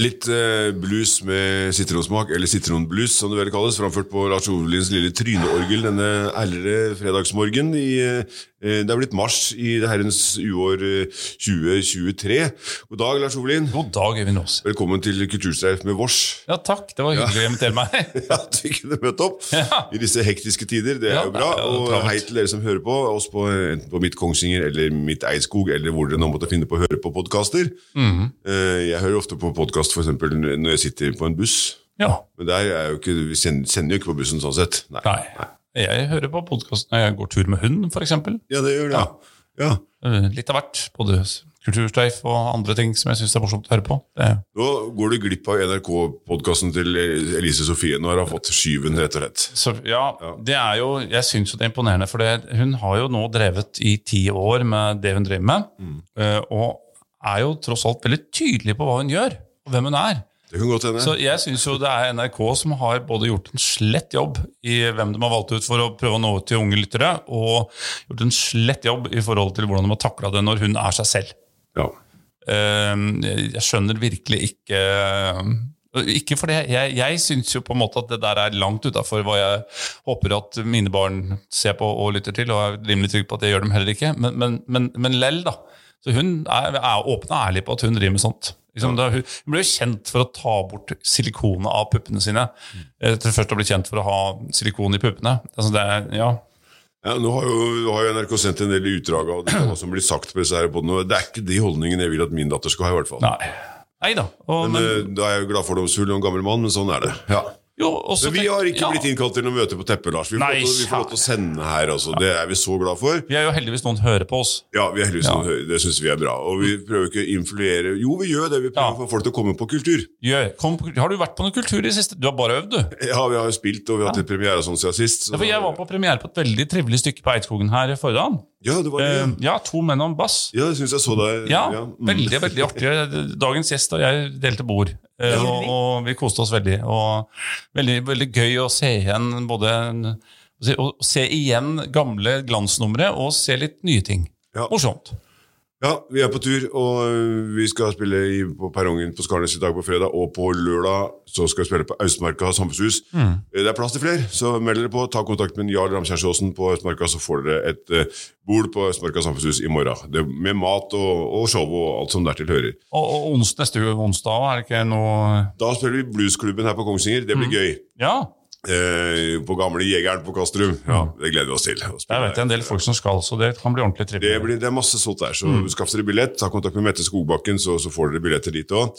Litt eh, blues med sitronsmak, eller sitronblues som det vel kalles, framført på Lars Ovelins lille tryneorgel denne ærligere fredagsmorgen. I, eh, det er blitt mars i det herrens uår eh, 2023. God dag, Lars Ovelin. God dag, Øyvind Aas. Velkommen til Kulturstreif med vårs. Ja, takk. Det var hyggelig å invitere meg. Ja, At vi kunne møte opp Ja. i disse hektiske tider. Det er Ja, jo bra. er Og hei til dere som hører på, oss på, enten på mitt Kongsvinger eller mitt Eidskog, eller hvor dere nå måtte finne på å høre på podkaster. Mhm. Jeg hører ofte på podkast f.eks. når jeg sitter på en buss. Ja. Men der er jo ikke, vi sender, sender jo ikke på bussen sånn sett. Nei. Nei. Jeg hører på podkast når jeg går tur med hund, f.eks. Ja, det gjør det. Ja. Ja. Litt av hvert. Både kulturstreif og andre ting som jeg syns er morsomt å høre på. Det, Nå går du glipp av NRK-podkasten til Elise Sofie. når hun har fått skyven, rett og slett. så ja, det er jo Jeg syns jo det er imponerende, for det, hun har jo nå drevet i ti år med det hun driver med, mm. og er jo tross alt veldig tydelig på hva hun gjør, og hvem hun er. Det kan godt hende. Så jeg syns jo det er NRK som har både gjort en slett jobb i hvem de har valgt ut for å prøve å nå ut til unge lyttere, og gjort en slett jobb i forhold til hvordan de har takla det når hun er seg selv. Ja. Eh, Jeg skjønner virkelig ikke ikke for det. jeg, jeg syns jo på en måte at det der er langt utafor hva jeg håper at mine barn ser på og lytter til, og er rimelig trygg på at det gjør dem heller ikke. Men, men, men, men lell, da. Så hun er, er åpen og ærlig på at hun driver med sånt. Liksom, da, hun, ble jo kjent for å ta bort silikonet av puppene sine. Etter først å bli kjent for å ha silikon i puppene. Altså det ja, Ja, nå har jo, har jo NRK sendt en del utdrag av det som blir sagt på disse her podene, Det er ikke de holdningene jeg vil at min datter skal ha. i hvert fall. Nei. Neida. Og, Men, men, eh, Da er jeg jo glad for det, en gammel mann, men sånn er det. Ja. Jo, Men vi har ikke ja. blitt innkalt til noe møte på teppet, Lars. Vi får, Nei, lov, vi får lov til å sende her, altså. Det er vi så glad for. Vi er jo heldigvis noen hører på oss. Ja, vi er heldigvis Ja. noen Det syns vi er bra. Og vi prøver ikke å influere Jo, vi gjør det. Vi prøver Ja. å få folk til å komme på kultur. Kom, på- har du vært på noe kultur i det siste? Du har bare øvd, du. Ja, vi har jo spilt, og vi har hatt litt premiere og sånn siden sist. så jeg var på premiere på et veldig trivelig stykke på Eidskogen her i forrige. Ja, det var det. Eh, ja. ja, to menn og en bass. Ja, jeg syns jeg så deg. Ja, mm. veldig veldig artig. Dagens gjest og jeg delte bord, eh, og, og vi koste oss veldig. Og veldig, veldig gøy å se igjen både å se- igjen gamle glansnumre og se litt nye ting. Ja. Morsomt. Ja, vi er på tur, og vi skal spille i, på perrongen på Skarnes i dag på fredag, og på lørdag så skal vi spille på Austmarka samfunnshus. Mm. Det er plass til flere, så meld dere på. Ta kontakt med Jarl Ramkjærsåsen på Østmarka, så får dere et uh, bord på Østmarka samfunnshus i morgen. Det, med mat og, og show og alt som dertil hører. Og, og ons, neste onsdag, er det ikke noe Da spiller vi Bluesklubben her på Kongsvinger. Det Mm. blir gøy. Ja, Eh, på gamle Jegeren på Kastrum. Ja, det gleder vi oss til. der vet jeg en del folk som skal, så det kan bli ordentlig trivelig. Det, det er masse sånt der, så Mm. skaff dere billett. Ta kontakt med Mette Skogbakken, så, så får dere billetter dit òg.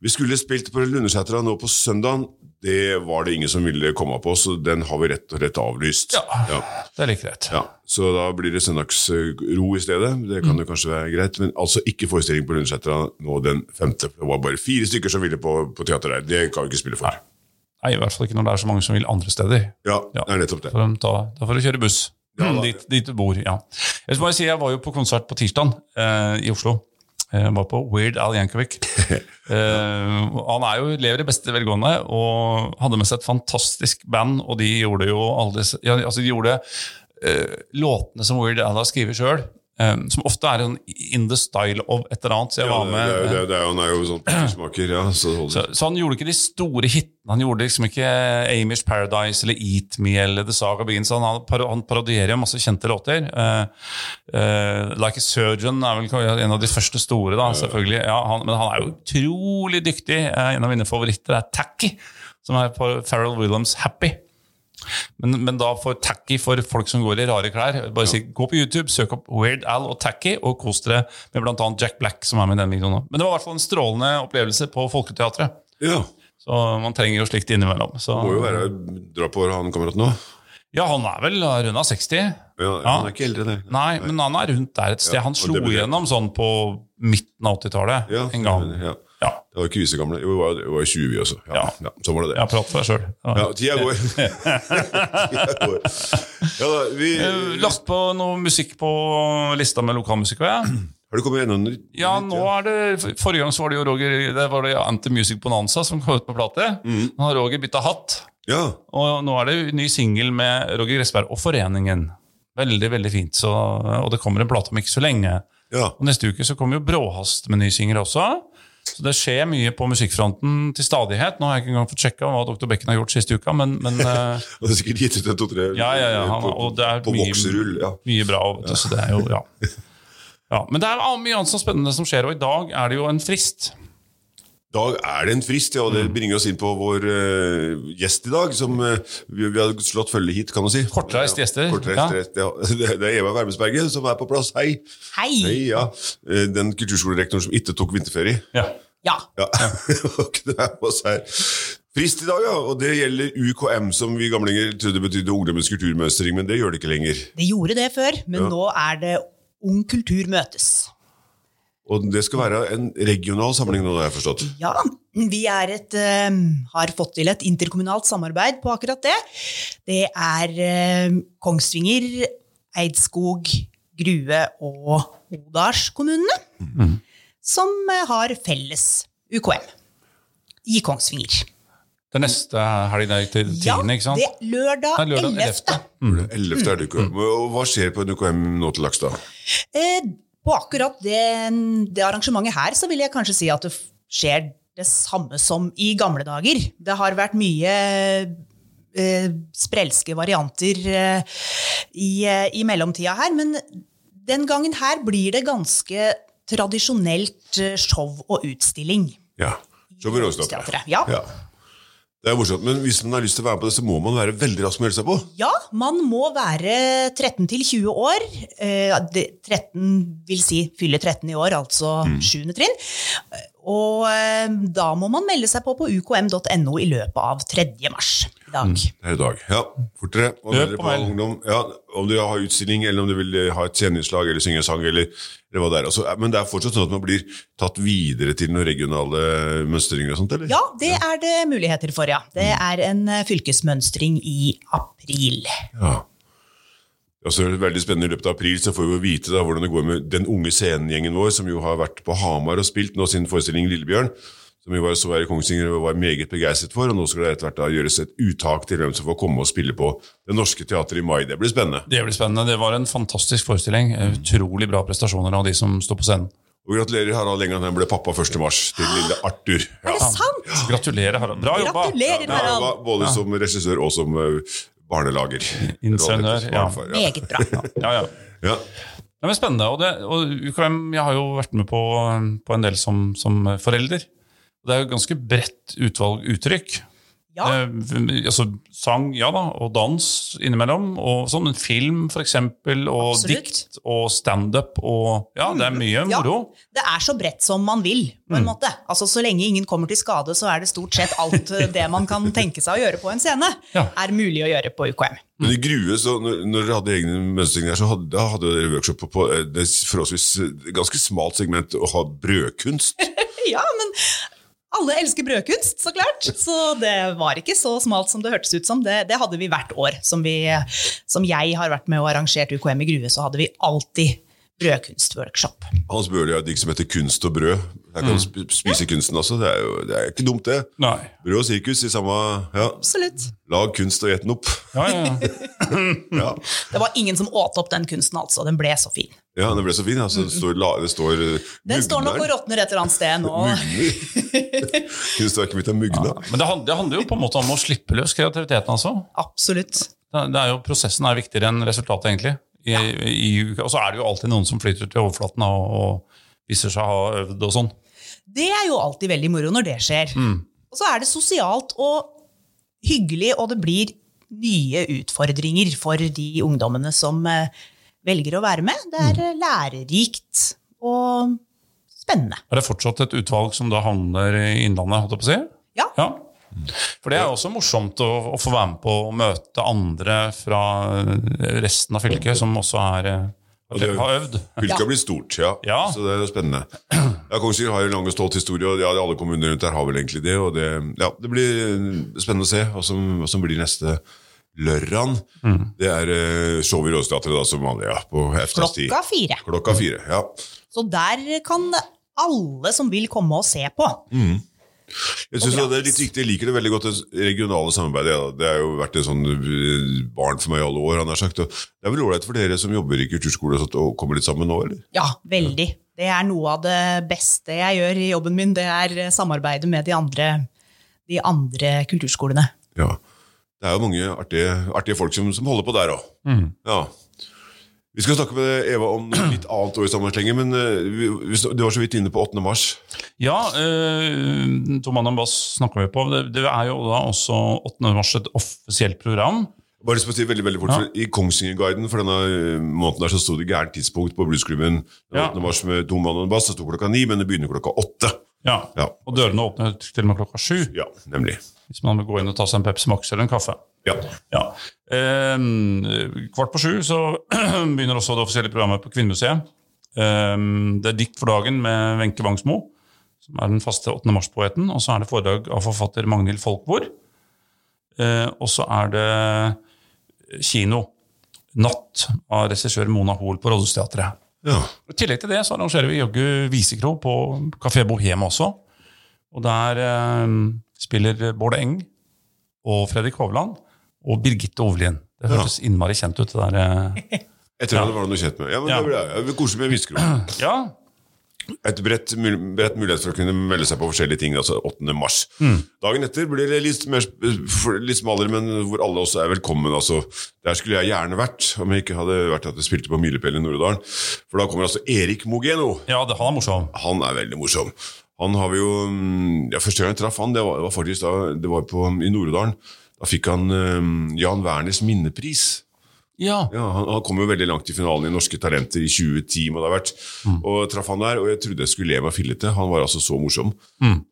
Vi skulle spilt på Lundesetra nå på søndag. Det var det ingen som ville komme på, så den har vi rett og slett avlyst. Ja. Ja. Det er like greit. Ja, Så da blir det søndagsro i stedet. Det Mm. kan jo kanskje være greit, men altså ikke forestilling på Lundesetra nå den femte. Det var bare fire stykker som ville på, på teater der. Det kan vi ikke spille for. Nei, I hvert fall ikke når det er så mange som vil andre steder. Ja, Ja. det er nettopp det. For de tar, da får du kjøre buss Ja, da. dit, dit du bor. ja. Jeg, må bare si, jeg var jo på konsert på tirsdag eh, i Oslo. Jeg var på Weird Al Yankovic. eh, han er jo, lever i beste velgående og hadde med seg et fantastisk band. Og de gjorde jo alle disse, ja, altså de gjorde eh, låtene som Weird Al har skrevet sjøl. Eh, som ofte er en in the style of et eller annet. Så jeg Ja, var med, det, det, det han er jo sånn smaker, ja. Så så, så han gjorde ikke de store hitene. Han gjorde liksom ikke Amish Paradise eller Eat Me eller The Saga Begins. Han, han, parodierer masse kjente låter. Uh, uh, like a Surgeon er vel en av de første store, da, selvfølgelig. Ja, han, men han er jo utrolig dyktig. Eh, en av mine favoritter er Tacky, som er på Pharrell Williams Happy. Men, men da for tacky for folk som går i rare klær. Bare si, Gå på YouTube, søk opp Weird Al og Tacky, og kos dere med bl.a. Jack Black, som er med i den videoen. nå. Men det var i hvert fall en strålende opplevelse på Folketeatret. Ja. Så man trenger jo slikt innimellom. Så, Må jo være dra på han kameraten nå. Ja, han er vel runda 60. Ja, Han er ikke eldre, det. Nei, men han er rundt der et sted. Han slo igjennom sånn på midten av 80-tallet Ja, en gang. Ja. Ja. Det var ikke vi så gamle. Jo, vi var, vi var 20 vi også. Ja, Ja. ja. sånn var det det. Ja, prat for deg sjøl. Ja, tida går. tida går. Ja, da, vi, Lagt på noe musikk på lista med lokalmusikk òg, jeg. har det kommet gjennom? Ja, nå er det Forrige gang så var det jo Roger Det var det Anti-Music Bonanza som kom ut på plate. Mm. Nå har Roger bytta hatt. Ja. Og nå er det ny singel med Roger Gressberg og Foreningen. Veldig, veldig fint. Så, og det kommer en plate om ikke så lenge. ja. Og neste uke så kommer jo Bråhast med ny singel også. Så det skjer mye på musikkfronten til stadighet. Nå har jeg ikke engang fått sjekka hva Dr. Bekken har gjort siste uka, men, men eh, det er sikkert gitt ut en to-tre ja, ja, ja, på, og det er på mye, vokserull. Ja. mye bra. Vet du, så det er jo, ja. Ja, men det er mye annet som spennende som skjer, og i dag er det jo en frist. Dag er det en frist, ja, og Mm. det bringer oss inn på vår uh, gjest i dag. Som uh, vi, vi har slått følge hit, kan du si. Kortreist gjester, Kortreist, ja. ja. Det, er Eva Wermesberget som er på plass. Hei! Hei! Hei, ja. Eh, Den kulturskolerektoren som ikke tok vinterferie. Ja. Ja. Ja. Frist i dag, ja, og det gjelder UKM, som vi gamlinger trodde betydde Ungdommens kulturmønstring, men det gjør det ikke lenger. Det gjorde det før, men nå er det Ung kultur møtes. Og det skal være en regional samling nå, har jeg forstått. Ja, vi er et, eh, har fått til et interkommunalt samarbeid på akkurat det. Det er eh, Kongsvinger, Eidskog, Grue og Odalskommunene som eh, har felles UKM i Kongsvinger. Det neste helg der til Ja, tiende, ikke sant? det er lørdag, Det er lørdag 11. 11.. 11. er det UKM. Og hva skjer på en UKM nå til dags, da? Eh, på akkurat det, det arrangementet her, så vil jeg kanskje si at det skjer det samme som i gamle dager. Det har vært mye eh, sprelske varianter eh, i, eh, i mellomtida her, men den gangen her blir det ganske tradisjonelt eh, show og utstilling. Ja. Show i Rådhusteatret. Teatret, ja. Ja. Det er morsomt, men hvis man har lyst til å være med på det, så må man være veldig rask med å melde seg på. Ja, man må være 13 til 20 år. Eh, 13 vil si fylle 13 i år, altså Mm. 7. trinn. Og eh, da må man melde seg på på ukm.no i løpet av 3. mars dag. Det er i dag. Ja, fortere. Og Løp på ungdom, ja, om du har utstilling, eller om du vil eh, ha et sceneinnslag, eller synge sang, eller, eller hva det er. Altså, men det er fortsatt sånn at man blir tatt videre til noen regionale mønstringer og sånt, eller? Ja, det er det muligheter for, ja. Det er en eh, fylkesmønstring i april. Ja. Ja, så er det veldig spennende I løpet av april så får vi vite da hvordan det går med den unge scenegjengen vår, som jo har vært på Hamar og spilt nå sin forestilling Lillebjørn, som vi var, så her i Kongsvinger og var meget begeistret for. og Nå skal det etter hvert da gjøres et uttak til hvem som får komme og spille på Det Norske Teatret i mai. Det blir spennende. Det blir spennende. Det var en fantastisk forestilling. Utrolig bra prestasjoner av de som står på scenen. Og gratulerer Harald Engan, han ble pappa 1. mars til lille Arthur. Er det sant? Gratulerer, Harald. Bra jobba! Gratulerer, Ja, Harald! ba- både som regissør og som eh, barnelager. Ingeniør, ja. Ja. Meget bra. Ja, ja. Ja. Det er spennende. Og, det, og UKM, jeg har jo vært med på, på en del som, som forelder. Det er jo ganske bredt utvalg uttrykk. Ja. Eh, altså sang, ja da, og dans innimellom. Og sånn en film, for eksempel, og Absolutt. dikt og standup og Ja, det er mye Ja, moro. det er så bredt som man vil, på en måte. Altså, Så lenge ingen kommer til skade, så er det stort sett alt eh, det man kan tenke seg å gjøre på en scene, Ja. er mulig å gjøre på UKM. Men i Grue, så når, når dere hadde egne mønstringer så hadde, da hadde dere workshop på, eh, det forholdsvis ganske smalt segment å ha brødkunst. Ja, men alle elsker brødkunst, så klart. Så det var ikke så smalt som det hørtes ut som. Det, det hadde vi hvert år. Som, vi, som jeg har vært med og arrangert UKM i Grue, så hadde vi alltid brødkunstworkshop. Hans Børli har et dikt som heter Kunst og brød. jeg kan mm. spise kunsten også. Det er jo det er ikke dumt, det. Nei. Brød og sirkus i samme Ja, Absolutt. lag kunst og et den opp. Ja, ja, ja. Ja. Det var ingen som åt opp den kunsten, altså. Den ble så fin. Ja, det ble så fint. Altså, det står, la- det står eh, Den står nok og råtner et eller annet sted nå. Kunstverket mitt er mugna. Men det handler, det handler jo på en måte om å slippe løs kreativiteten, altså. Absolutt. Det det er jo, prosessen er viktigere enn resultatet, egentlig. I, i, og så er det jo alltid noen som flytter til overflaten og, og viser seg å ha øvd og sånn. Det er jo alltid veldig moro når det skjer. Og så er det sosialt og hyggelig, og det blir nye utfordringer for de ungdommene som eh, velger å være med. Det er eh, lærerikt og spennende. Er det fortsatt et utvalg som da havner i Innlandet, holdt jeg på å si? Ja. Ja. For det er også morsomt å, å få være med på å møte andre fra resten av fylket som også er, Og har øvd. Fylket Ja. blir stort, ja. Ja. Så det er jo spennende. Ja, Kongsvinger har jo en lang og stolt historie, og ja, alle kommuner rundt der har vel egentlig det. og Det, ja, det blir spennende å se hva som, hva som blir neste lørdag. Det er uh, show i Rådhusteatret da, som vanlig, ja, på efterstid. Klokka fire. Klokka fire, ja. Så der kan alle som vil komme og se på. Jeg synes det er litt viktig, jeg liker det veldig godt, det regionale samarbeidet. Ja. Det har jo vært et sånn eh, barn for meg i alle år. han har sagt. Og det er vel ålreit for dere som jobber i kulturskole og sånt, å komme litt sammen nå, eller? Ja, veldig. Det er noe av det beste jeg gjør i jobben min. Det er samarbeidet med de andre, de andre kulturskolene. Ja. Det er jo mange artige, artige folk som, som holder på der òg. Ja. Vi skal snakke med Eva om litt annet år i samme slenge, men eh, du var så vidt inne på 8. mars. Ja, eh, Tom Annan Bass snakker vi på. Det, det er jo da også 8. mars et offisielt program. Bare lyst til å si veldig, veldig fort, Ja. I Kongsvingerguiden for denne eh, måneden der så sto det gærent tidspunkt på bluesklubben. Den Ja. 8. mars med Tom Annan Bass. Det sto klokka ni, men det begynner klokka åtte. Ja. Ja. Og dørene åpner til og med klokka sju. Ja, nemlig. Hvis man vil gå inn og ta seg en Pepsi Max eller en kaffe. Ja. Ja. Um, kvart på sju så begynner også det offisielle programmet på Kvinnemuseet. Um, det er Dikt for dagen med Wenche Wangsmo, som er den faste 8. mars-poeten. Og så er det foredrag av forfatter Magnhild Folkvord. Uh, og så er det kino. Natt av regissør Mona Hoel på Rådhusteatret. ja. I tillegg til det så arrangerer vi jaggu visekro på Kafé Bohem også. Og der eh, spiller Bård Eng og Fredrik Hovland og Birgitte Ovlien. Det hørtes innmari kjent ut. det der. Jeg tror ja. det var noe kjent med. Ja, men Ja. det blir det. Koselig med viskero. Ja, Et bredt, bredt mulighet for å kunne melde seg på forskjellige ting. altså 8. mars. Dagen etter blir det litt, mer, litt smalere, men hvor alle også er velkommen. altså. Der skulle jeg gjerne vært, om jeg ikke hadde vært at jeg spilte på Milepæl i Nord-Odalen. For da kommer altså Erik Mogeno. ja det, han er morsom. Han er veldig morsom. Han har vi jo mm, ja, Første gang jeg traff han, det var, det var faktisk da, det var på, i Nord-Odalen. Da fikk han mm, Jan Werners minnepris. Ja. Ja, han, han kom jo veldig langt i finalen i Norske Talenter i 2010, må det ha vært. Og traff han der, og jeg trodde jeg skulle le meg fillete. Han var altså så morsom.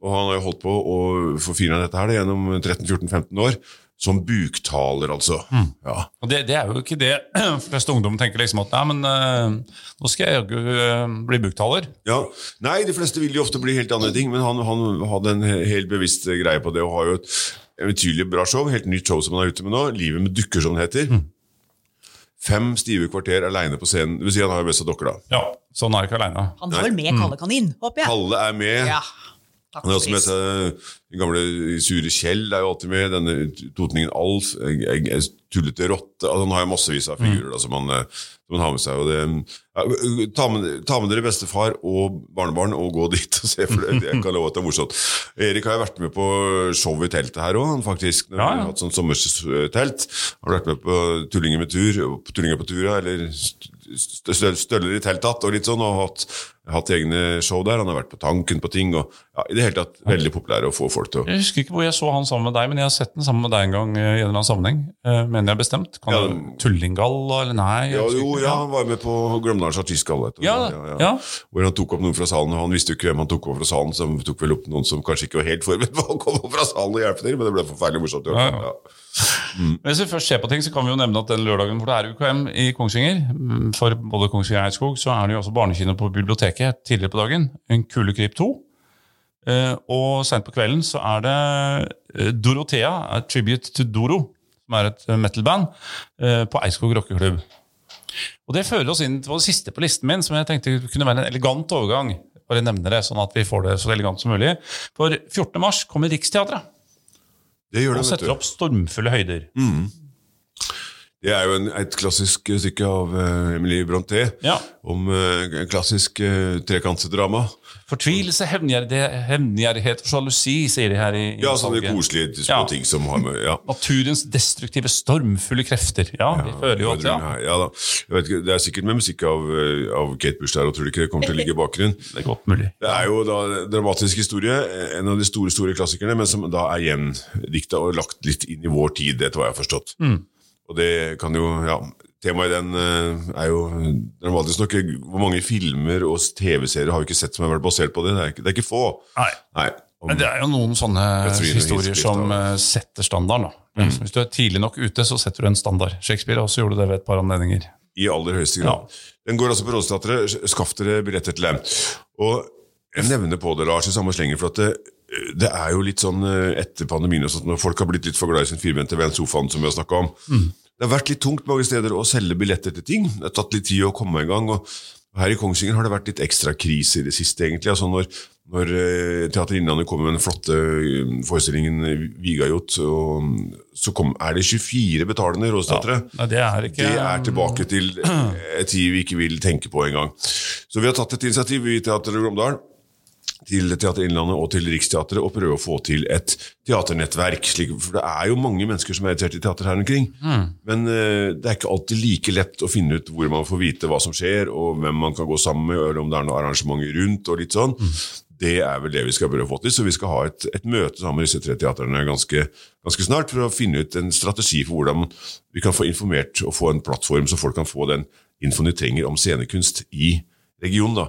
Og han har jo holdt på å forfine dette her det, gjennom 13-14-15 år. Som buktaler, altså. Ja. Og det, det er jo ikke det fleste ungdom tenker liksom at nei, men eh, nå skal jeg jaggu eh, bli buktaler. ja. Nei, de fleste vil jo ofte bli helt andre ting, men han, han hadde en helt bevisst greie på det, og har jo et eventyrlig bra show. Helt nytt show som han er ute med nå. 'Livet med dukker', som det heter. Fem stive kvarter aleine på scenen. Det vil si han har jo best av dokker, da. Ja, sånn er jeg ikke aleine. Han er vel med Kalle Kanin, håper jeg. Kalle er med. Ja. Han er også med seg den gamle Sure Kjell er jo alltid med. Denne totningen Alf. Jeg, jeg, jeg tullete rotte. Altså, han har jo massevis av figurer da, som, han, eh, som han har med seg. Det, ja, ta, med, ta med dere bestefar og barnebarn og gå dit og se, for det, jeg kan love at det er morsomt. Erik har jo vært med på show i teltet her òg, faktisk. Når Ja, ja. har hatt sånn sommertelt. Har vært med på Tullinger med tur, på Tullinger på tura, eller st- st- Støller i teltet, og litt sånn, og hatt, hatt egne show der. Han har vært på Tanken på ting, og ja, i det hele tatt veldig populær å få folk til å Jeg husker ikke hvor jeg så han sammen med deg, men jeg har sett den sammen med deg en gang. eh, i en eller annen sammenheng. Eh, mener jeg bestemt. Kan Ja, det Tullingall, eller nei? ja, jo, ja, han var med på Glømdalens artistgalla. Ja, ja. Hvor han tok opp noen fra salen. og Han visste jo ikke hvem han tok opp fra salen, så han tok vel opp noen som kanskje ikke var helt forberedt på å komme opp fra salen og hjelpe til, men det ble forferdelig morsomt. Ja, ja. Men Hvis vi først ser på ting, så kan vi jo nevne at den lørdagen hvor det er UKM i Kongsvinger, mm, for både Kongsvinger og Eidskog, så er det jo også barnekino på biblioteket tidligere på dagen. En Kulekryp 2. Eh, og sent på kvelden så er det eh, Dorothea, a tribute to Doro, som er et eh, metal-band, på Eidskog rockeklubb. Og det fører oss inn til det siste på listen min, som jeg tenkte kunne være en elegant overgang. Bare nevne det, sånn at vi får det så elegant som mulig. For 14. mars kommer Riksteatret Det gjør det, og setter opp stormfulle høyder. Det er jo en, et klassisk stykke av uh, Emilie Bronté Ja. om uh, klassisk uh, trekantsdrama. Fortvilelse, hevngjerrighet og sjalusi, sier de her i, i Ja, sånne koselige små Ja. ting som har med ja. Naturens destruktive, stormfulle krefter. Ja, vi føler jo at ja, ja da. Ikke, det er sikkert med musikk av, eh, av Kate Bush der, og tror du ikke det kommer til å ligge i bakgrunnen? det er godt mulig. Det er jo da dramatisk historie, en av de store store klassikerne, men som da er gjendikta og lagt litt inn i vår tid, etter hva jeg har forstått. Og det kan jo, ja, Temaet i den eh, er jo dramatisk nok. Hvor mange filmer og TV-serier har vi ikke sett som har vært basert på det? Det er ikke, det er ikke få. Nei. Nei. Men det er jo noen sånne historier som eh, setter standarden. Da. Mm. Hvis du er tidlig nok ute, så setter du en standard. Shakespeare også gjorde det ved et par anledninger. I aller høyeste grad. Den går altså på Rådsteatret. Skaff dere billetter til dem. Og jeg nevner på det, Lars, i samme slenger, for at det, det er jo litt sånn eh, etter pandemien og sånt, når folk har blitt litt for glad i sin firbente venn sofaen, som vi har snakka om. Det har vært litt tungt mange steder å selge billetter til ting. Det har tatt litt tid å komme i gang. og her i Kongsvinger har det vært litt ekstra krise i det siste, egentlig. Altså når, når eh, Teater Innlandet kommer med den flotte eh, forestillingen Vigajot, så kom, er det 24 betalende rådsteatre. Ja, det er ikke Det er tilbake til en tid vi ikke vil tenke på engang. Så vi har tatt et initiativ i Teater Glåmdal til Teater Innlandet og til Riksteatret og prøve å få til et teaternettverk. Slik, for det er jo mange mennesker som er interessert i teater her omkring. Men uh, det er ikke alltid like lett å finne ut hvor man får vite hva som skjer, og hvem man kan gå sammen med, eller om det er noen arrangementer rundt. og litt sånn. Det er vel det vi skal prøve å få til. Så vi skal ha et, et møte sammen med disse tre teatrene ganske, ganske snart for å finne ut en strategi for hvordan vi kan få informert og få en plattform så folk kan få den infoen de trenger om scenekunst i regionen. da.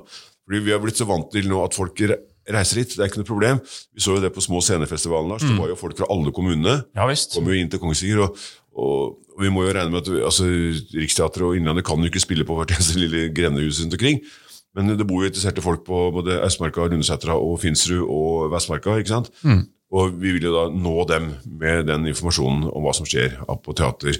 Fordi Vi har blitt så vant til nå at folk reiser hit. Det er ikke noe problem. Vi så jo det på små scenefestivaler, Lars. Det var jo folk fra alle kommunene. Ja visst. Kom jo inn til Kongsvinger. Og, og, og vi må jo regne med at altså, Riksteatret og Innlandet kan jo ikke spille på hvert eneste lille grendehus rundt omkring. Men det bor jo interesserte folk på både Østmarka, Lundesetra og Finsrud og Vestmarka. ikke sant? Og vi vil jo da nå dem med den informasjonen om hva som skjer på teater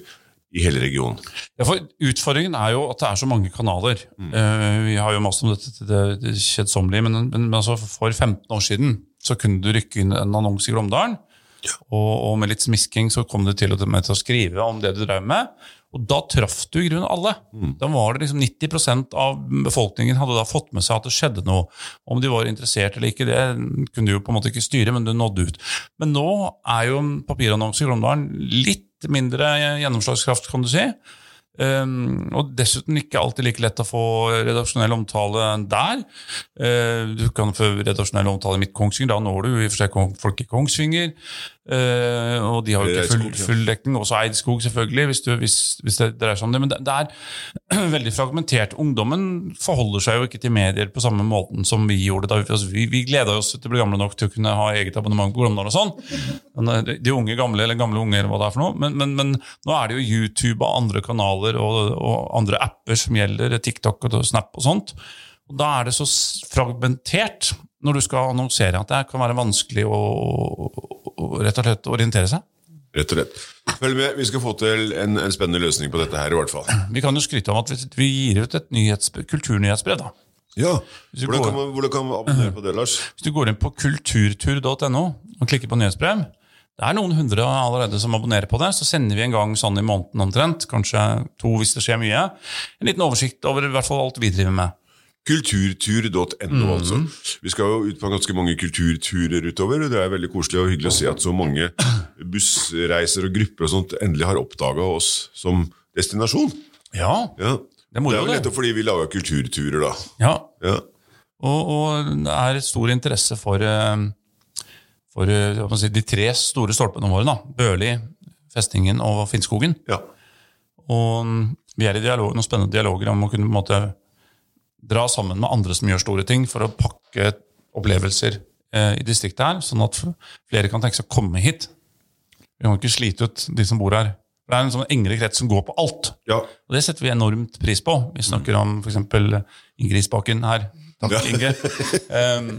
i hele regionen. Ja, for Utfordringen er jo at det er så mange kanaler. Eh, vi har jo mast om dette til det, det kjedsommelige, men, men, men altså for 15 år siden så kunne du rykke inn en annonse i Glåmdalen, og, og med litt smisking så kom du til med til å skrive om det du drev med. Og da traff du i grunnen alle. Da var det liksom 90% av befolkningen hadde da fått med seg at det skjedde noe. Om de var interessert eller ikke, det kunne du jo på en måte ikke styre, men du nådde ut. Men nå er jo en papirannonse i Glåmdalen litt mindre gjennomslagskraft, kan du si. Um, og dessuten ikke alltid like lett å få redaksjonell omtale der. Uh, du kan få redaksjonell omtale i Midt Kongsvinger, da når du i og for seg folk i Kongsvinger. Uh, og de har jo ikke full, full dekning. Også Eidskog, selvfølgelig, hvis, du, hvis, hvis det dreier seg om det. Men det, det er veldig fragmentert. Ungdommen forholder seg jo ikke til medier på samme måten som vi gjorde. da Vi, altså, vi, vi gleda oss til å bli gamle nok til å kunne ha eget abonnement på Glåmdal og sånn. Men, uh, de unge gamle, eller gamle unge, eller hva det er for noe. Men, men, men nå er det jo YouTube og andre kanaler og, og andre apper som gjelder, TikTok og Snap og sånt. Og da er det så fragmentert når du skal annonsere at det kan være vanskelig å rett og slett orientere seg. Rett og slett. Følg med, vi skal få til en, en spennende løsning på dette her, i hvert fall. Vi kan jo skryte om at vi, vi gir ut et nyhets, kulturnyhetsbrev. da. Ja, Hvordan kan man, hvordan kan man abonnere på det, Lars? Hvis du går inn på kulturtur.no og klikker på nyhetsbrev Det er noen hundre allerede som abonnerer på det. Så sender vi en gang sånn i måneden omtrent, kanskje to hvis det skjer mye, en liten oversikt over i hvert fall alt vi driver med. Kulturtur.no, Mhm. altså. Vi skal jo ut på ganske mange kulturturer utover, og det er veldig koselig og hyggelig å se at så mange bussreiser og grupper og sånt endelig har oppdaga oss som destinasjon. Ja, Ja. Det er moro, det er jo det. nettopp fordi vi lager kulturturer, da. ja. Ja. Og, og det er stor interesse for, eh, for eh, si, de tre store stolpene våre. da. Børli, Festningen og Finnskogen. ja. Og mm, vi er i dialog, noen spennende dialoger om å kunne på en måte dra sammen med andre som gjør store ting, for å pakke opplevelser eh, i distriktet her, sånn at flere kan tenke seg å komme hit. Vi kan ikke slite ut de som bor her. Det er en sånn engere krets som går på alt. ja. Og det setter vi enormt pris på. Vi snakker om f.eks. Ingrid Spaken her. Takk, Ja. Inge. Um,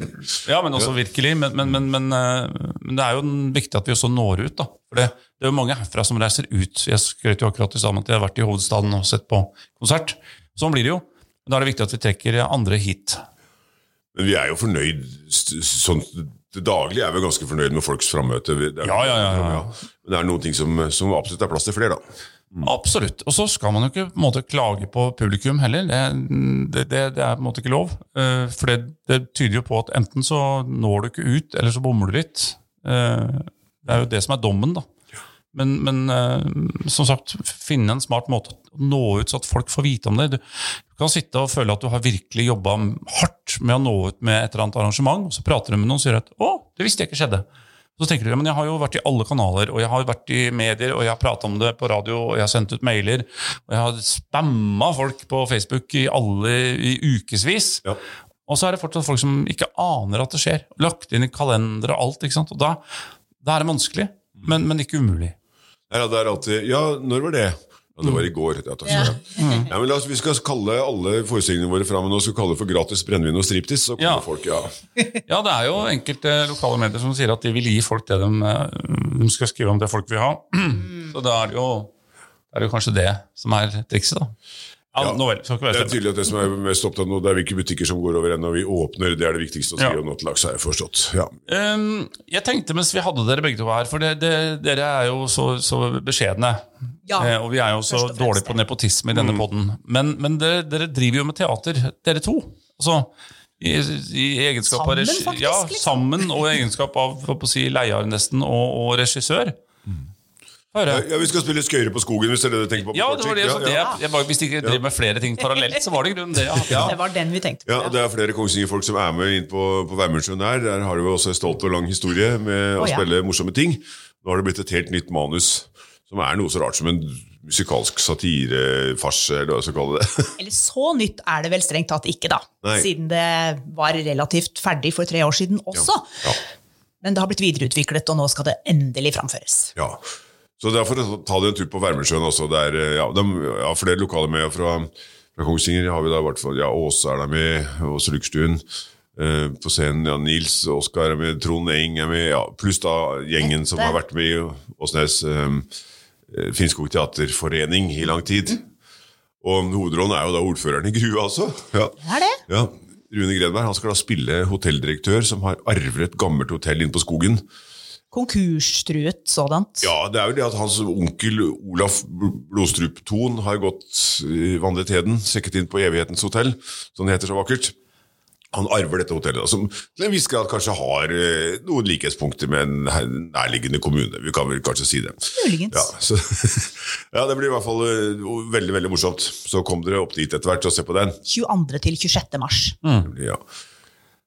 ja, men også virkelig. Men, men, men, men, eh, men det er jo viktig at vi også når ut. da. For det, det er jo mange herfra som reiser ut. Jeg skrøt jo akkurat i sammen at jeg har vært i hovedstaden og sett på konsert. Sånn blir det jo. Men da er det viktig at vi trekker andre hit. Men vi er jo fornøyd sånn til daglig er vi ganske fornøyd med folks frammøte. Ja, ja, ja, ja. Men det er noen ting som, som absolutt er plass til flere, da. Absolutt. Og så skal man jo ikke på en måte klage på publikum heller. Det, det, det, det er på en måte ikke lov. Uh, For det, det tyder jo på at enten så når du ikke ut, eller så bommer du litt. Uh, Det er jo det som er dommen, da. Men, men uh, som sagt, finne en smart måte å nå ut så at folk får vite om det. Du, du kan sitte og føle at du har virkelig jobba hardt med å nå ut med et eller annet arrangement, og så prater du med noen og sier at 'å, det visste jeg ikke skjedde'. Så tenker du, men jeg har jo vært i alle kanaler, og jeg har vært i medier, og jeg har pratet om det på radio, og jeg har sendt ut mailer, og jeg har spamma folk på Facebook i alle i ukevis. Ja. Og så er det fortsatt folk som ikke aner at det skjer. Lagt inn i kalender og alt. ikke sant? Og da, da er det vanskelig, men, men ikke umulig. Ja, det er alltid Ja, når var det? Ja, det var i går. Ja, takk skal ja. ja, men la oss, vi skal kalle alle forestillingene våre fram og nå skal kalle det for gratis brennevin og striptease. Så kommer Ja. folk, ja. Ja, det er jo enkelte lokale medier som sier at de vil gi folk det de, eh, de skal skrive om det folk vil ha. Så da er det jo, det er jo kanskje det som er trikset, da. Ja, nå vel, skal ikke være Det er tydelig at det som er mest opptatt nå, det er hvilke butikker som går over ennå. Vi åpner, det er det viktigste å si Ja. om dags, har jeg forstått. Ja. Um, jeg tenkte mens vi hadde dere begge to her, for det, det, dere er jo så, så beskjedne. Ja, eh, og vi er jo så dårlige på nepotisme i denne podden. Men, men dere, dere driver jo med teater, dere to. Altså, i, i egenskap av Sammen, regi- faktisk, Ja, liksom. sammen, og i egenskap av si, leier nesten, og, og regissør. Ja, Vi skal spille skøyre på skogen, hvis det er det du tenker på? på Ja, det var det, ja, det, ja, jeg, jeg Hvis de ikke driver med flere ting parallelt, så var det grunnen det. Ja. Det var den vi tenkte på. Ja, Det er flere Kongsvinger-folk som er med inn på, på Værmøysjøen der. Der har de jo også en stolt og lang historie med å ja. spille morsomme ting. Nå har det blitt et helt nytt manus, som er noe så rart som en musikalsk satirefarse, eller hva jeg skal kalle det. Eller så nytt er det vel strengt tatt ikke, da. Nei. Siden det var relativt ferdig for tre år siden også. Ja. Men det har blitt videreutviklet, og nå skal det endelig framføres. Ja. Så derfor ta deg en tur på Værmesjøen også. Der, eh, ja, de har flere lokaler med fra, fra Kongsvinger. har vi da i hvert fall, ja, Åse er der med, Åse Lykstuen. Eh, på scenen ja, Nils Oskar er med, Trond Eng er med, ja, pluss da gjengen som har vært med i Åsnes eh, eh, Finnskog Teaterforening i lang tid. Og hovedrollen er jo da ordføreren i Grue, altså. Ja. Det er det. Ja, Rune Grenberg han skal da spille hotelldirektør som har arvet et gammelt hotell inne på skogen. Konkurstruet sådant. Ja, det er jo det at hans onkel Olaf Blodstrup Thon har gått i vandretheden, sekket inn på Evighetens hotell, som det heter så vakkert. Han arver dette hotellet, som til en viss grad kanskje har eh, noen likhetspunkter med en nærliggende kommune. Vi kan vel kanskje si det. Muligens. Ja, så, ja, det blir i hvert fall eh, veldig veldig morsomt. Så kom dere opp dit etter hvert og se på den. 22. til 26. mars. Ja.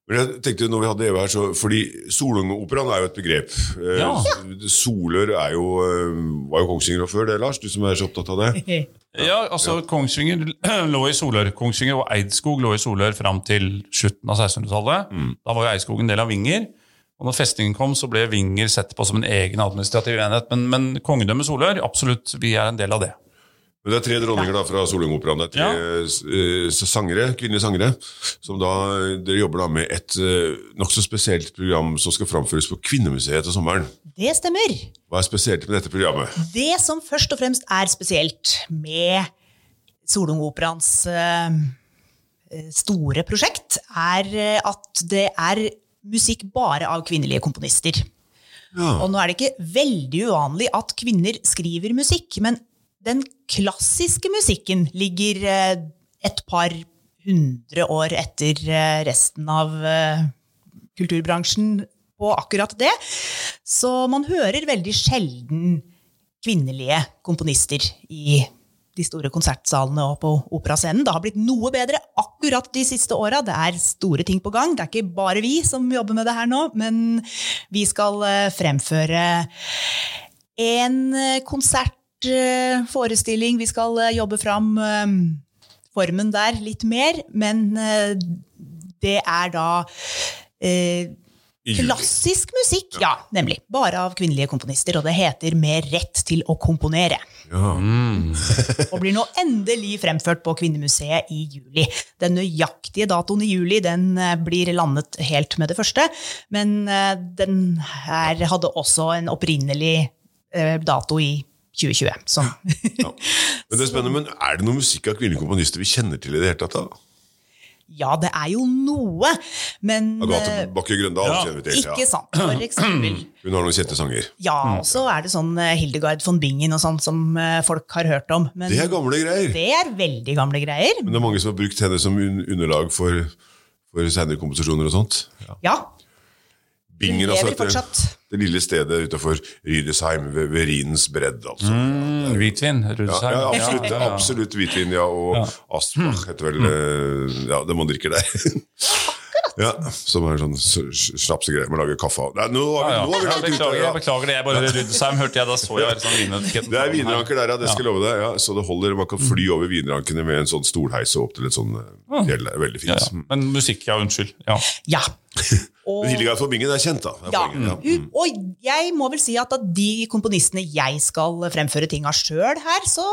Men jeg tenkte når vi hadde Eva her, så, fordi Solungoperaen er jo et begrep. Eh, Ja. Solør er jo, eh, var jo Kongsvinger før det, Lars, du som er så opptatt av det. Ja, altså Kongsvinger lå i Solør. Kongsvinger og Eidskog lå i Solør fram til slutten av 1600-tallet. Da var jo Eidskog en del av Vinger. Og når festningen kom, så ble Vinger sett på som en egen administrativ enhet. Men, men kongedømmet Solør, absolutt, vi er en del av det. Men det er tre dronninger da fra Solungoperaen. Det er tre ja. sangere, kvinnelige sangere. Som da, dere jobber da med et uh, nokså spesielt program som skal framføres på Kvinnemuseet til sommeren. Det stemmer. Hva er spesielt med dette programmet? Det som først og fremst er spesielt med Solungoperaens eh, store prosjekt, er eh, at det er musikk bare av kvinnelige komponister. Ja. Og nå er det ikke veldig uvanlig at kvinner skriver musikk, men den klassiske musikken ligger eh, et par hundre år etter eh, resten av eh, kulturbransjen på akkurat det. Så man hører veldig sjelden kvinnelige komponister i de store konsertsalene og på operascenen. Det har blitt noe bedre akkurat de siste åra. Det er store ting på gang. Det er ikke bare vi som jobber med det her nå, men vi skal fremføre en eh, konsertforestilling. Vi skal eh, jobbe fram eh, formen der litt mer, men eh, det er da eh, Klassisk musikk, ja, nemlig. Bare av kvinnelige komponister, og det heter Med rett til å komponere. Ja. Og blir nå endelig fremført på Kvinnemuseet i juli. Den nøyaktige datoen i juli den eh, blir landet helt med det første, men eh, den her hadde også en opprinnelig eh, dato i 2020. Som Men det er spennende, men er det noe musikk av kvinnelige komponister vi kjenner til i det hele tatt? da? Ja, det er jo noe, men Agathe eh, Bakke Grøndal Ja. kjenner vi til. Ja. ikke sant, for eksempel. Hun har noen kjente sanger. Ja, og så er det sånn eh, Hildegard von Bingen og sånn som eh, folk har hørt om. Men Det er gamle greier. det er veldig gamle greier. Men det er mange som har brukt henne som underlag for, for senere komposisjoner og sånt. Ja. Ja, Bingen, altså. lever Det, det lille stedet utenfor Rydesheim, ved, ved Rinens bredd, altså. Mm, hvitvin. Ja, ja, absolutt, Ja, ja, ja. absolutt hvitvin, ja. Og Asbach heter vel mm. Ja, det man drikker der. Ja, Som er sånn snapsegreier man lager kaffe av. Nei, nå har vi, Ja, nå har vi langt ute. Ja. jeg beklager det. Jeg bare Rydesheim hørte jeg, da så jeg sånn vinetiketten. Det er vinranker der, ja. Det skal jeg love deg. Ja, så det holder. Man kan fly over vinrankene med en sånn stolheis og opp til et sånn eh, fjell. Det Veldig fint. ja. Men musikk, ja. Unnskyld. Ja. Og, Men Hildegard von Bingen er kjent, da. Er ja. ja. Mm. og jeg må vel si at av de komponistene jeg skal fremføre ting av sjøl her, så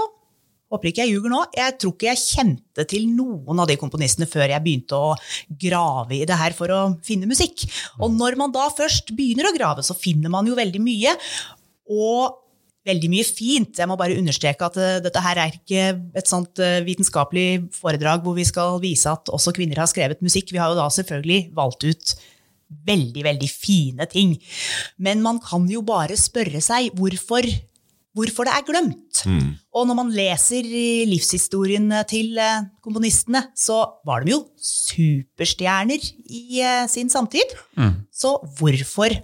håper ikke jeg ljuger nå. Jeg tror ikke jeg kjente til noen av de komponistene før jeg begynte å grave i det her for å finne musikk. Og når man da først begynner å grave, så finner man jo veldig mye. Og veldig mye fint. Jeg må bare understreke at eh, dette her er ikke et sånt eh, vitenskapelig foredrag hvor vi skal vise at også kvinner har skrevet musikk. Vi har jo da selvfølgelig valgt ut veldig, veldig fine ting. Men man kan jo bare spørre seg hvorfor, hvorfor det er glemt. Og når man leser livshistoriene livshistorien til eh, komponistene, så var de jo superstjerner i sin samtid. Så hvorfor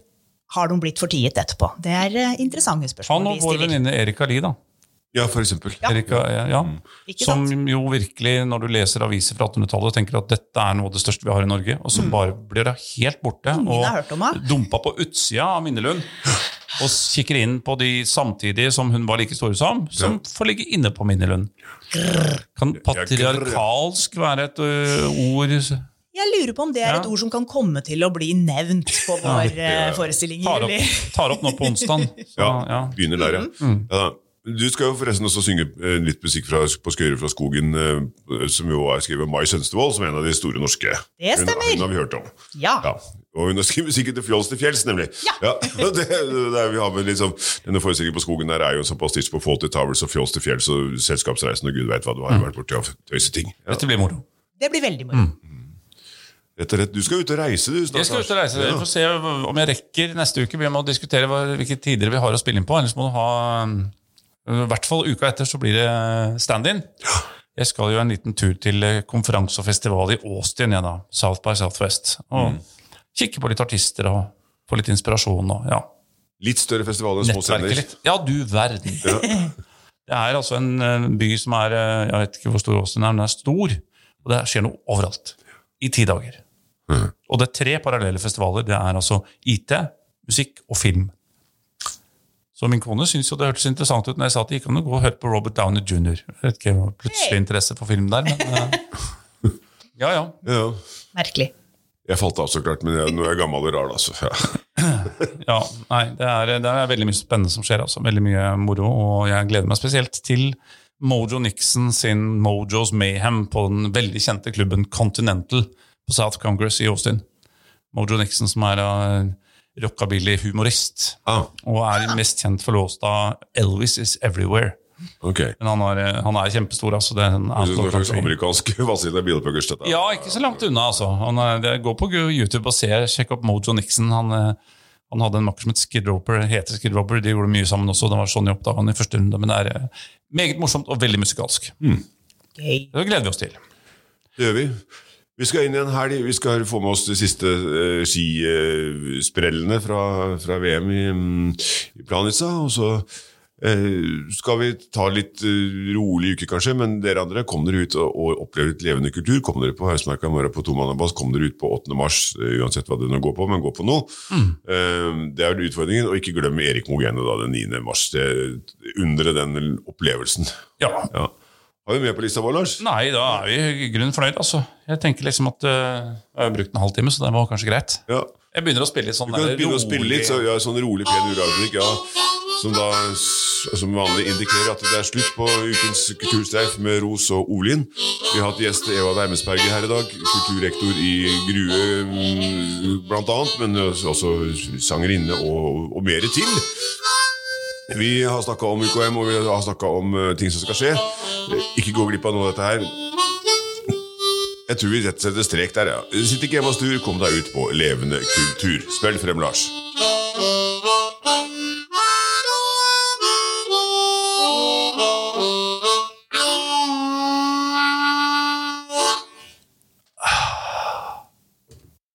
har de blitt fortiet etterpå? Det er eh, interessante spørsmål Han og vår venninne Erika Lie, da. Ja, for eksempel. Ja. Erika, ja, ja. Som jo virkelig, når du leser aviser fra 1800-tallet, tenker at dette er noe av det største vi har i Norge, og så bare blir det helt borte. Mm. Ingen det. dumpa på utsida av Minnelund. Og kikker inn på de samtidige som hun var like store som, som får ligge inne på Minnelund. Kan patriarkalsk være et ø, ord Jeg lurer på om det er Ja. et ord som kan komme til å bli nevnt på vår eh, forestilling tar opp, tar opp nå på onsdag. Ja, ja. begynner der, ja. Mm. ja. Du skal jo forresten også synge eh, litt musikk fra, på Skøyre fra skogen, eh, som jo er skrevet av Mai Sønstevold, som er en av de store norske. Det stemmer. Hun, hun har vi hørt om. Ja. Ja. Og hun har skrevet musikken til Fjols til fjells, nemlig. Ja. ja. det, det er, vi har med liksom, Denne forestillingen på skogen der er jo sånn pastisch på Fawlty Towers og Fjols til fjells og Selskapsreisen og gud veit hva du har vært borti av tøyseting. Ja. Dette blir moro. Det blir veldig moro. Rett og rett. Du skal ut og reise, du. snart, Jeg skal ut og reise. Vi får se om jeg rekker neste uke. Vi må diskutere hvilke tider vi har å spille inn på. Ellers må du ha I hvert fall uka etter så blir det stand-in. Jeg skal jo en liten tur til eh, konferanse og festival i Austin, jeg da. South by Southwest. Og kikke på litt artister og få litt inspirasjon. og ja, Litt større festival enn små scener. Ja, du verden. Det er altså en eh, by som er Jeg vet ikke hvor stor Austin er, men den er stor. Og det skjer noe overalt. I ti dager. Og det er tre parallelle festivaler. Det er altså IT, musikk og film. Så min kone syntes jo det hørtes interessant ut når jeg sa at det gikk an å gå og høre på Robert Downey jr. Jeg vet ikke, plutselig interesse for film der, men eh, Ja, ja. Ja. Merkelig. Jeg falt av, så klart, men jeg, nå er jeg gammel og rar, altså. Ja. ja nei, det er, det er veldig mye spennende som skjer. Altså. Veldig mye moro. Og jeg gleder meg spesielt til Mojo Nixon sin Mojos Mayhem på den veldig kjente klubben Continental på South Congress i Austin. Mojo Nixon som er uh, rockabilly-humorist. Ah, Og er mest kjent for låta 'Elvis Is Everywhere'. Okay. Men han er, eh, han er kjempestor. altså. Det er en er slags amerikansk Vasilij Bilpuggers. Ja, ikke så langt unna, altså. Han er, det, gå på YouTube og se, sjekk opp Mojo Nixon. Han, eh, han hadde en makker som het Skid Roper. heter Skid Roper. De gjorde mye sammen også. Det var sånn jeg oppdaga han i første runde. Men det er meget morsomt og veldig musikalsk. Gøy. Det gleder vi oss til. Det gjør vi. Vi skal inn i en helg. Vi skal få med oss de siste uh, skisprellene fra, fra VM i, mm, i Planica. Og så uh, skal vi ta litt uh, rolig uke, kanskje, men dere andre, kom dere ut og, og opplev litt levende kultur. Kom dere på Hausmarka morgen på Tomannabass, kom dere ut på 8. mars, uansett hva det nå går på, men gå på noe. Eh, det er utfordringen. Og ikke glem Erik Mogene da, den 9. mars. Undre den opplevelsen. Ja. Ja. Har vi med på lista vår, Lars? Nei, da er vi i grunnen fornøyd, altså. Jeg tenker liksom at uh, Jeg har brukt en halvtime, så det var kanskje greit. Ja. Jeg begynner å spille litt sånn Du kan der begynne å spille litt, så, ja, sånn rolig, pen uralmusikk, ja, som da som vanlig indikerer at det er slutt på ukens kulturstreif med Ros og Olin. Vi har hatt gjest Eva Wermesberger her i dag, kulturrektor i Grue mm, blant annet, men også sangerinne og, og mer til. Vi har snakka om UKM, og vi har snakka om uh, ting som skal skje. Ikke gå glipp av noe av dette her. Jeg tror vi rett og slett setter strek der, ja. Sitt ikke hjemme og stur, kom deg ut på levende kultur. Spill frem, Lars.